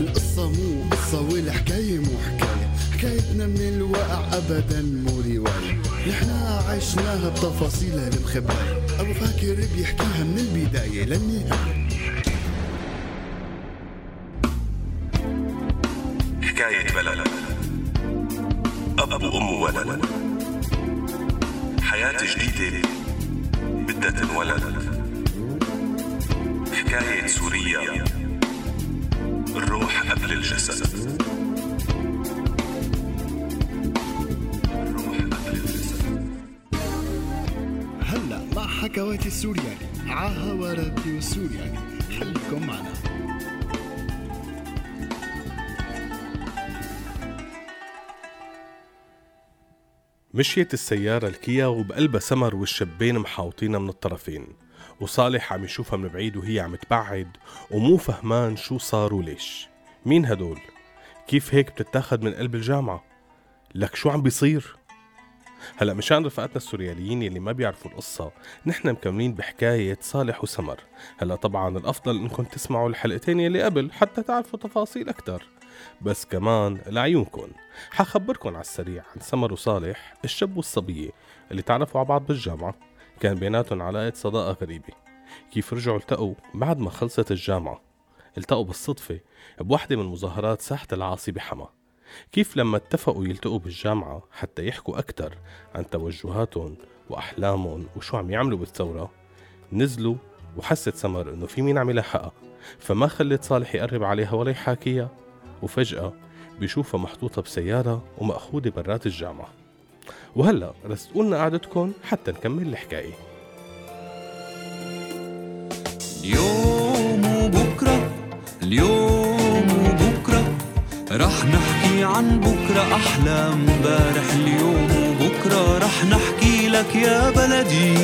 القصة مو قصة والحكاية مو حكاية. حكايتنا من الواقع أبدا مو رواية. نحنا عشناها بتفاصيلها المخبأة أبو فاكر بيحكيها من البداية للنهاية. حكاية بلد. أب وأم وولد حياة جديدة. بدها تنولد حكاية سوريا الروح قبل الجسد. الروح قبل الجسد. هلا مع حكواتي السورياني عاها وراديو السورياني خليكم معنا. مشيت السيارة الكيا وبقلبها سمر والشبين محاوطينها من الطرفين وصالح عم يشوفها من بعيد وهي عم تبعد ومو فهمان شو صار وليش مين هدول؟ كيف هيك بتتاخد من قلب الجامعة؟ لك شو عم بيصير؟ هلا مشان رفقاتنا السورياليين يلي ما بيعرفوا القصة نحن مكملين بحكاية صالح وسمر هلا طبعا الأفضل إنكم تسمعوا الحلقتين يلي قبل حتى تعرفوا تفاصيل أكتر بس كمان لعيونكم حخبركن على السريع عن سمر وصالح الشاب والصبية اللي تعرفوا على بعض بالجامعة. كان بيناتهم علاقة صداقة غريبة. كيف رجعوا التقوا بعد ما خلصت الجامعة؟ التقوا بالصدفة بوحدة من مظاهرات ساحة العاصي بحما. كيف لما اتفقوا يلتقوا بالجامعة حتى يحكوا أكتر عن توجهاتهم وأحلامهم وشو عم يعملوا بالثورة؟ نزلوا وحست سمر إنه في مين عم يلحقها. فما خلت صالح يقرب عليها ولا يحاكيها؟ وفجأة بيشوفها محطوطة بسيارة ومأخوذة برات الجامعة. وهلا رستقولنا قعدتكم حتى نكمل الحكاية. اليوم وبكرة اليوم وبكرة رح نحكي عن بكرة أحلى امبارح اليوم وبكرة رح نحكي لك يا بلدي.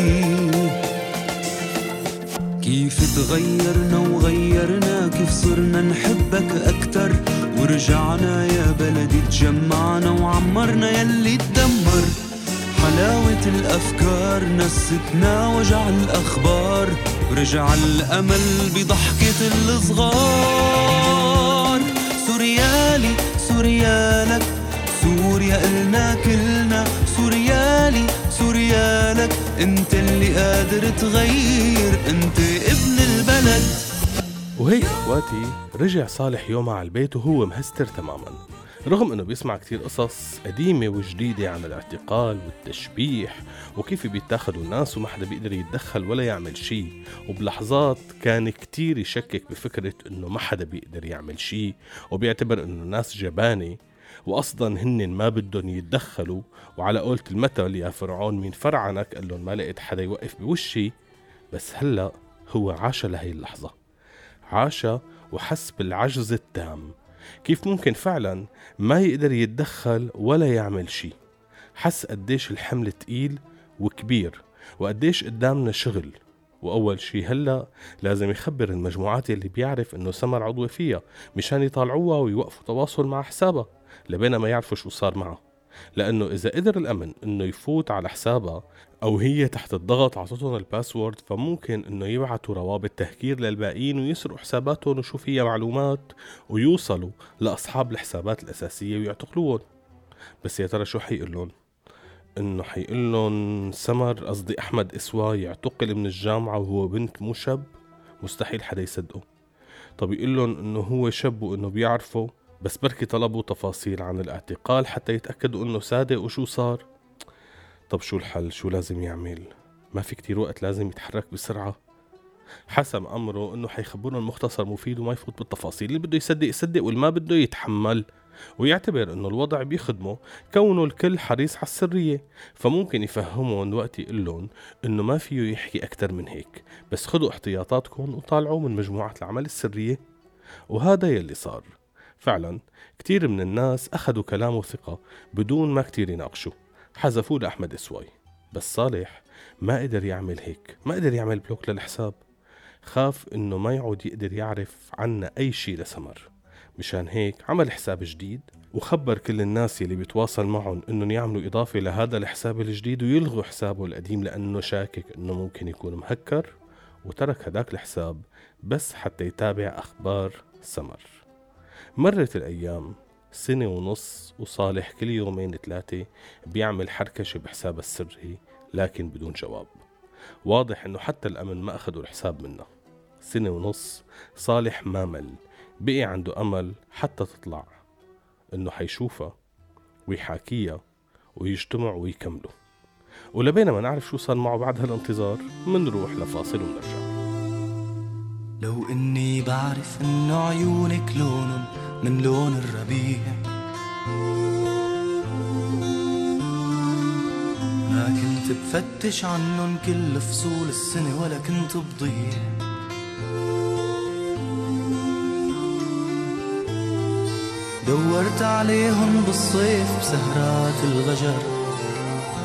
كيف تغيرنا وغيرنا كيف صرنا نحبك أكتر. ورجعنا يا بلدي تجمعنا وعمرنا يلي تدمر حلاوة الأفكار نستنا وجع الأخبار ورجع الأمل بضحكة الصغار. سوريالي سوريالك سوريا إلنا كلنا. سوريالي سوريالك أنت اللي قادر تغير وهيك إخواتي رجع صالح يومها على البيت وهو مهستر تماما. رغم إنه بيسمع كتير قصص قديمة وجديدة عن الاعتقال والتشبيح وكيف بيتاخدوا الناس وما حدا بيقدر يتدخل ولا يعمل شي وبلحظات كان كتير يشكك بفكرة إنه ما حدا بيقدر يعمل شي وبيعتبر إنه الناس جبانة واصلا هن ما بدهم يتدخلوا. وعلى قولة المثل يا فرعون مين فرعنك؟ قال لهم ما لقيت حدا يوقف بوشي. بس هلأ هو عاش لهي اللحظة. عاش وحس بالعجز التام. كيف ممكن فعلا ما يقدر يتدخل ولا يعمل شي حس قديش الحمل تقيل وكبير وقديش قدامنا شغل. وأول شي هلأ لازم يخبر المجموعات اللي بيعرف إنه سمر عضوة فيها مشان يطالعوها ويوقفوا تواصل مع حسابها لبين ما يعرفوا شو صار معها لأنه إذا قدر الأمن إنه يفوت على حسابها أو هي تحت الضغط عطتهم الباسورد فممكن إنه يبعتوا روابط تهكير للباقيين ويسرقوا حساباتهم وشو فيها معلومات ويوصلوا لأصحاب الحسابات الأساسية ويعتقلوهم. بس يا ترى شو حيقول لهم؟ إنه حيقول لهم سمر قصدي أحمد إسوا يعتقل من الجامعة وهو بنت مو شاب؟ مستحيل حدا يصدقه. طب يقول لهم إنه هو شاب وإنه بيعرفه؟ بس بركي طلبوا تفاصيل عن الاعتقال حتى يتأكدوا انه صادق وشو صار. طب شو الحل؟ شو لازم يعمل؟ ما في كتير وقت لازم يتحرك بسرعة. حسم أمره إنه حيخبرهم مختصر مفيد وما يفوت بالتفاصيل. اللي بده يصدق يصدق واللي ما بده يتحمل. ويعتبر إنه الوضع بيخدمه كونه الكل حريص على السرية. فممكن يفهمهم وقت يقول لهم إنه ما فيه يحكي أكتر من هيك. بس خدوا احتياطاتكم وطالعوا من مجموعة العمل السرية. وهذا يلي صار. فعلا كتير من الناس أخذوا كلامه ثقة بدون ما كتير يناقشوا. حذفوه لأحمد إسواي. بس صالح ما قدر يعمل هيك ما قدر يعمل block للحساب. خاف إنه ما يعود يقدر يعرف عنا أي شي لسمر. مشان هيك عمل حساب جديد وخبر كل الناس يلي بيتواصل معهم إنهم يعملوا إضافة لهذا الحساب الجديد ويلغوا حسابه القديم لأنه شاكك إنه ممكن يكون مهكر. وترك هداك الحساب بس حتى يتابع أخبار سمر. مرت الأيام سنة ونص وصالح كل يومين ثلاثة بيعمل حركشة بحسابه السري لكن بدون جواب. واضح إنه حتى الأمن ما أخذوا الحساب منه. سنة ونص صالح ما مل. بقي عنده أمل حتى تطلع. إنه حيشوفها ويحاكيها ويجتمعوا ويكملوا. ولبينا ما نعرف شو صار معه بعد هالانتظار منروح لفاصل ونرجع. لو إني بعرف انه عيونك لون من لون الربيع. ما كنت بفتش عنن كل فصول السنة ولا كنت بضيع. دورت عليهن بالصيف بسهرات الغجر.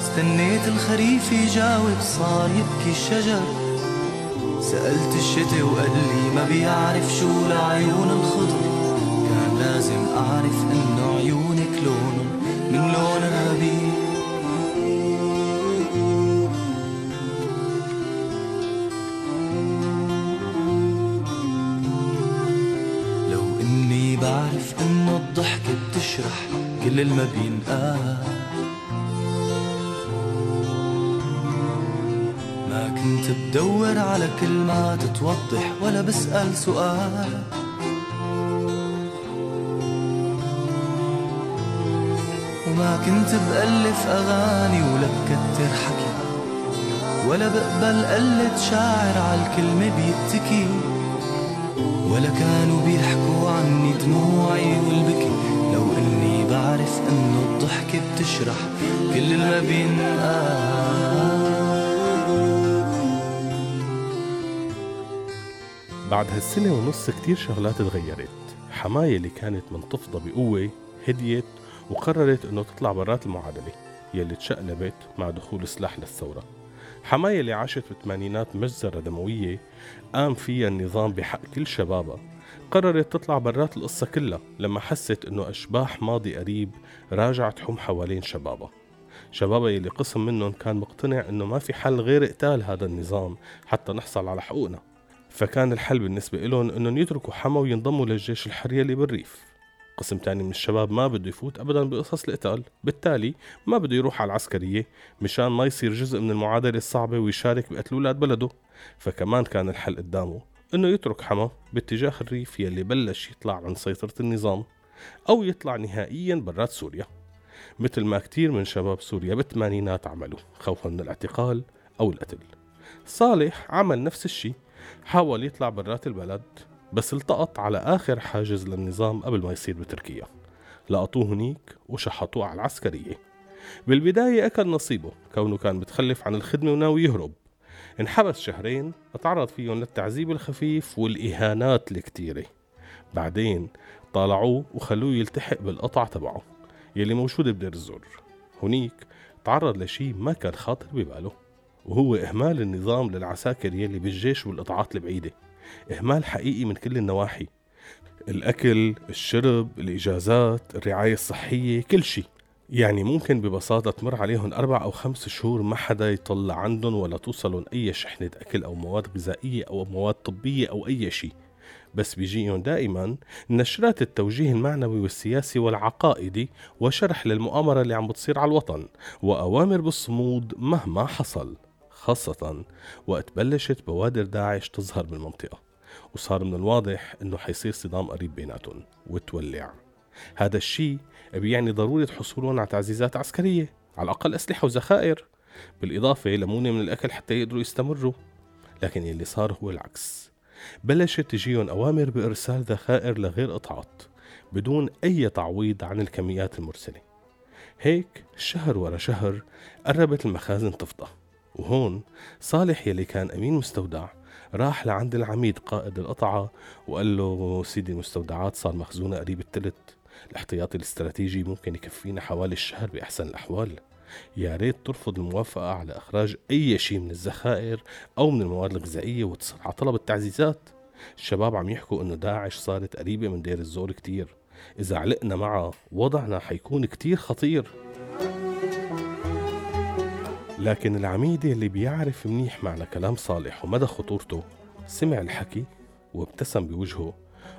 استنيت الخريف يجاوب صار يبكي الشجر. سألت الشتي وقال لي ما بيعرف شو لعيون الخضر. كان لازم أعرف إنه عيونك لون من لون الربيع لو إني بعرف إنه الضحكة بتشرح كل الما بينقال بدور على كلمات توضح ولا بسأل سؤال. وما كنت بألف أغاني ولا بكتر حكي ولا بقبل قلة شاعر عالكلمة بيتكي. ولا كانوا بيحكوا عني دموعي والبكي لو إني بعرف إنه الضحكة بتشرح كل الما بينقال. بعد هالسنة ونص كتير شغلات تغيرت. حماية اللي كانت منتفضة بقوة هديت وقررت إنه تطلع برات المعادلة يلي تشقلبت مع دخول السلاح للثورة. حماية اللي عاشت بالثمانينات مجزرة دموية قام فيها النظام بحق كل شبابها. قررت تطلع برات القصة كلها لما حست إنه أشباح ماضي قريب راجع تحوم حوالين شبابها. شبابها يلي قسم منهم كان مقتنع إنه ما في حل غير قتال هذا النظام حتى نحصل على حقوقنا. فكان الحل بالنسبة لهم إنهم يتركوا حما وينضموا للجيش الحرية اللي بالريف. قسم تاني من الشباب ما بده يفوت ابدا بقصص القتال. بالتالي ما بده يروح على العسكرية مشان ما يصير جزء من المعادلة الصعبة ويشارك بقتل أولاد بلده. فكمان كان الحل قدامه إنه يترك حما باتجاه الريف يلي بلش يطلع عن سيطرة النظام أو يطلع نهائيا برات سوريا. مثل ما كتير من شباب سوريا بالثمانينات عملوا خوفا من الاعتقال أو القتل. صالح عمل نفس الشي. حاول يطلع برات البلد بس التقط على آخر حاجز للنظام قبل ما يصير بتركيا. لقطوه هنيك وشحطوه على العسكرية. بالبداية أكل نصيبه كونه كان متخلف عن الخدمة وناوي يهرب. انحبس شهرين اتعرض فيهم للتعذيب الخفيف والإهانات الكتيرة. بعدين طالعوه وخلوه يلتحق بالقطع تبعه يلي موجود بدير الزور هنيك تعرض لشي ما كان خاطر بباله. وهو إهمال النظام للعساكر يلي بالجيش والقطاعات البعيدة. إهمال حقيقي من كل النواحي. الأكل، الشرب، الإجازات، الرعاية الصحية، كل شيء يعني ممكن ببساطة تمر عليهم أربع أو خمس شهور ما حدا يطلع عندهم ولا توصلهم أي شحنة أكل أو مواد غذائية أو مواد طبية أو أي شيء بس بيجيهم دائما نشرات التوجيه المعنوي والسياسي والعقائدي وشرح للمؤامرة اللي عم بتصير على الوطن وأوامر بالصمود مهما حصل. خاصة وقت بلشت بوادر داعش تظهر بالمنطقة وصار من الواضح إنه حيصير صدام قريب بيناتهم وتولع. هذا الشيء بيعني ضرورة حصولهم على تعزيزات عسكرية على الأقل أسلحة وذخائر. بالإضافة لمونة من الأكل حتى يقدروا يستمروا. لكن اللي صار هو العكس. بلشت تجيهم أوامر بإرسال ذخائر لغير قطعات بدون أي تعويض عن الكميات المرسلة. هيك شهر ورا شهر قربت المخازن تفضى. وهون صالح يلي كان أمين مستودع راح لعند العميد قائد القطعة وقال له سيدي المستودعات صار مخزونة قريب التلت. الاحتياطي الاستراتيجي ممكن يكفينا حوالي الشهر بأحسن الأحوال. يا ريت ترفض الموافقة على إخراج أي شيء من الذخائر أو من المواد الغذائية وتصل على طلب التعزيزات. الشباب عم يحكوا إنه داعش صارت قريبة من دير الزور كتير. إذا علقنا معه وضعنا حيكون كتير خطير. لكن العميد اللي بيعرف منيح معنى كلام صالح ومدى خطورته سمع الحكي وابتسم بوجهه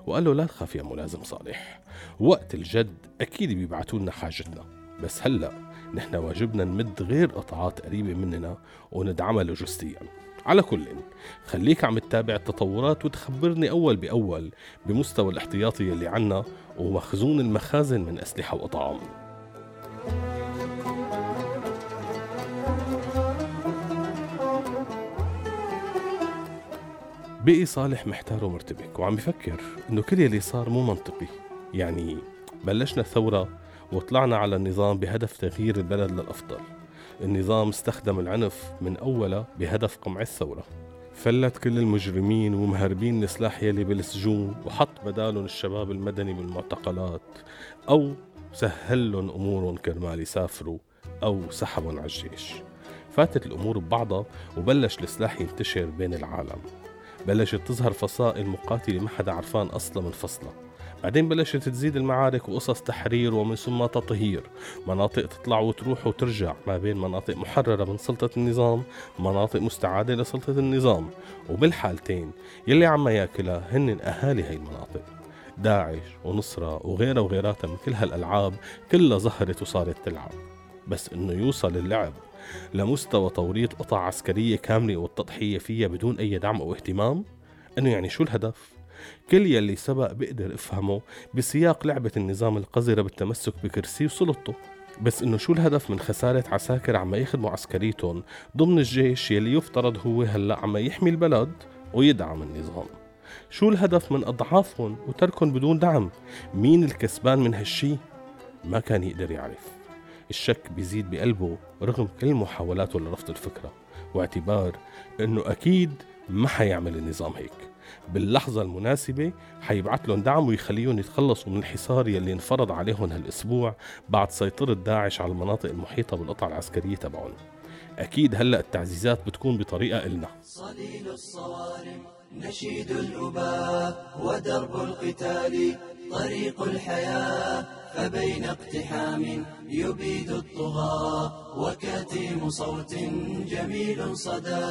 وقال له لا تخاف يا ملازم صالح وقت الجد أكيد بيبعتوا لنا حاجتنا بس هلأ نحن واجبنا نمد غير قطعات قريبة مننا وندعمها لوجستيا. على كل خليك عم تتابع التطورات وتخبرني أول بأول بمستوى الاحتياطي اللي عنا ومخزون المخازن من أسلحة وأطعام. بقي صالح محتار ومرتبك وعم بفكر إنه كل يلي صار مو منطقي. يعني بلشنا ثورة وطلعنا على النظام بهدف تغيير البلد للأفضل. النظام استخدم العنف من أوله بهدف قمع الثورة. فلت كل المجرمين ومهربين السلاح يلي بالسجون وحط بدالهم الشباب المدني بالمعتقلات أو سهل لهم أمورهم كرمال يسافروا أو سحبهم على الجيش. فاتت الأمور ببعضها وبلش السلاح ينتشر بين العالم. بلشت تظهر فصائل مقاتلة ما حدا عرفان أصلا من فصلها. بعدين بلشت تزيد المعارك وقصص تحرير ومن ثم تطهير. مناطق تطلع وتروح وترجع ما بين مناطق محررة من سلطة النظام مناطق مستعادة لسلطة النظام. وبالحالتين يلي عم ياكلها هن أهالي هاي المناطق. داعش ونصرة وغيرها وغيراتها من كل هالألعاب كلها ظهرت وصارت تلعب. بس إنه يوصل اللعب لمستوى توريط قطع عسكرية كاملة والتضحية فيها بدون أي دعم أو اهتمام؟ إنه يعني شو الهدف؟ كل يلي سبق بقدر افهمه بسياق لعبة النظام القذرة بالتمسك بكرسي وسلطته. بس إنه شو الهدف من خسارة عساكر عم يخدموا عسكريتهم ضمن الجيش يلي يفترض هو هلأ عم يحمي البلد ويدعم النظام؟ شو الهدف من أضعافهم وتركهم بدون دعم؟ مين الكسبان من هالشي؟ ما كان يقدر يعرف. الشك بيزيد بقلبه رغم كل محاولاته لرفض الفكرة واعتبار إنه أكيد ما حيعمل النظام هيك. باللحظة المناسبة حيبعت لهم دعم ويخليهم يتخلصوا من الحصار يلي انفرض عليهم هالأسبوع بعد سيطرة داعش على المناطق المحيطة بالقطع العسكرية تبعهم. أكيد هلأ التعزيزات بتكون بطريقة إلنا. صليل الصوارم نشيد الأباء ودرب القتال طريق الحياة فبين اقتحام يبيد الطغاة وكتيم صوت جميل صدى.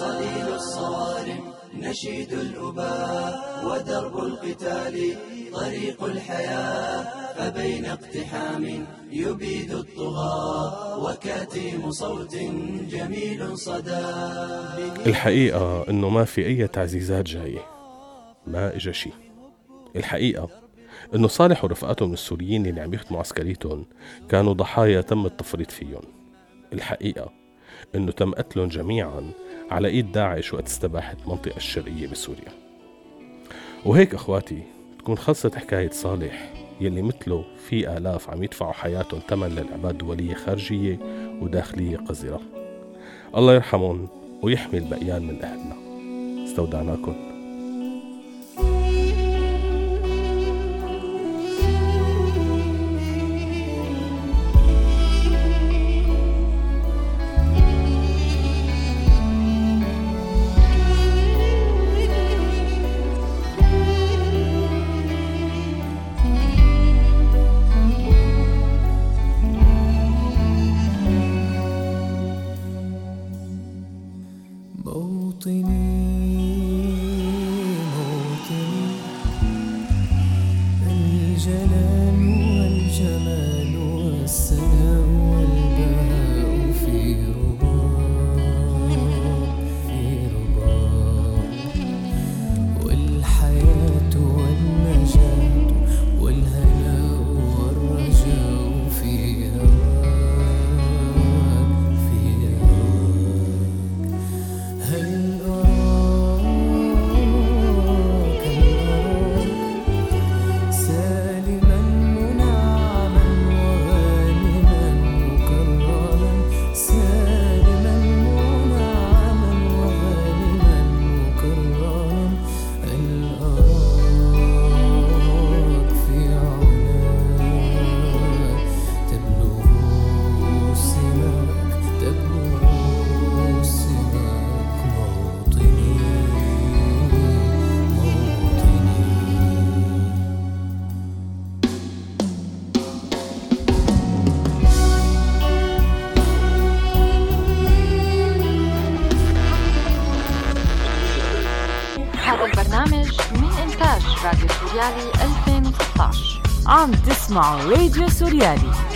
صليل الصوارم نشيد الأباء ودرب القتال طريق الحياة فبين اقتحام يبيد الطغاة وكتيم صوت جميل صدى. الحقيقة إنه ما في أي تعزيزات جاية ما إجا شي الحقيقة إنه صالح ورفقاته من السوريين اللي عم يخدموا عسكريتهم كانوا ضحايا تم التفريط فيهم. الحقيقة إنه تم قتلهم جميعا على إيد داعش وقت استباحت المنطقة الشرقية بسوريا. وهيك إخواتي تكون خلصت حكاية صالح يلي مثله في آلاف عم يدفعوا حياتهم ثمن للعباد دولية خارجية وداخلية قذرة. الله يرحمهم ويحمي البقيان من أهلنا. استودعناكم. الجلال والجمال والسلام. عم تسمعوا راديو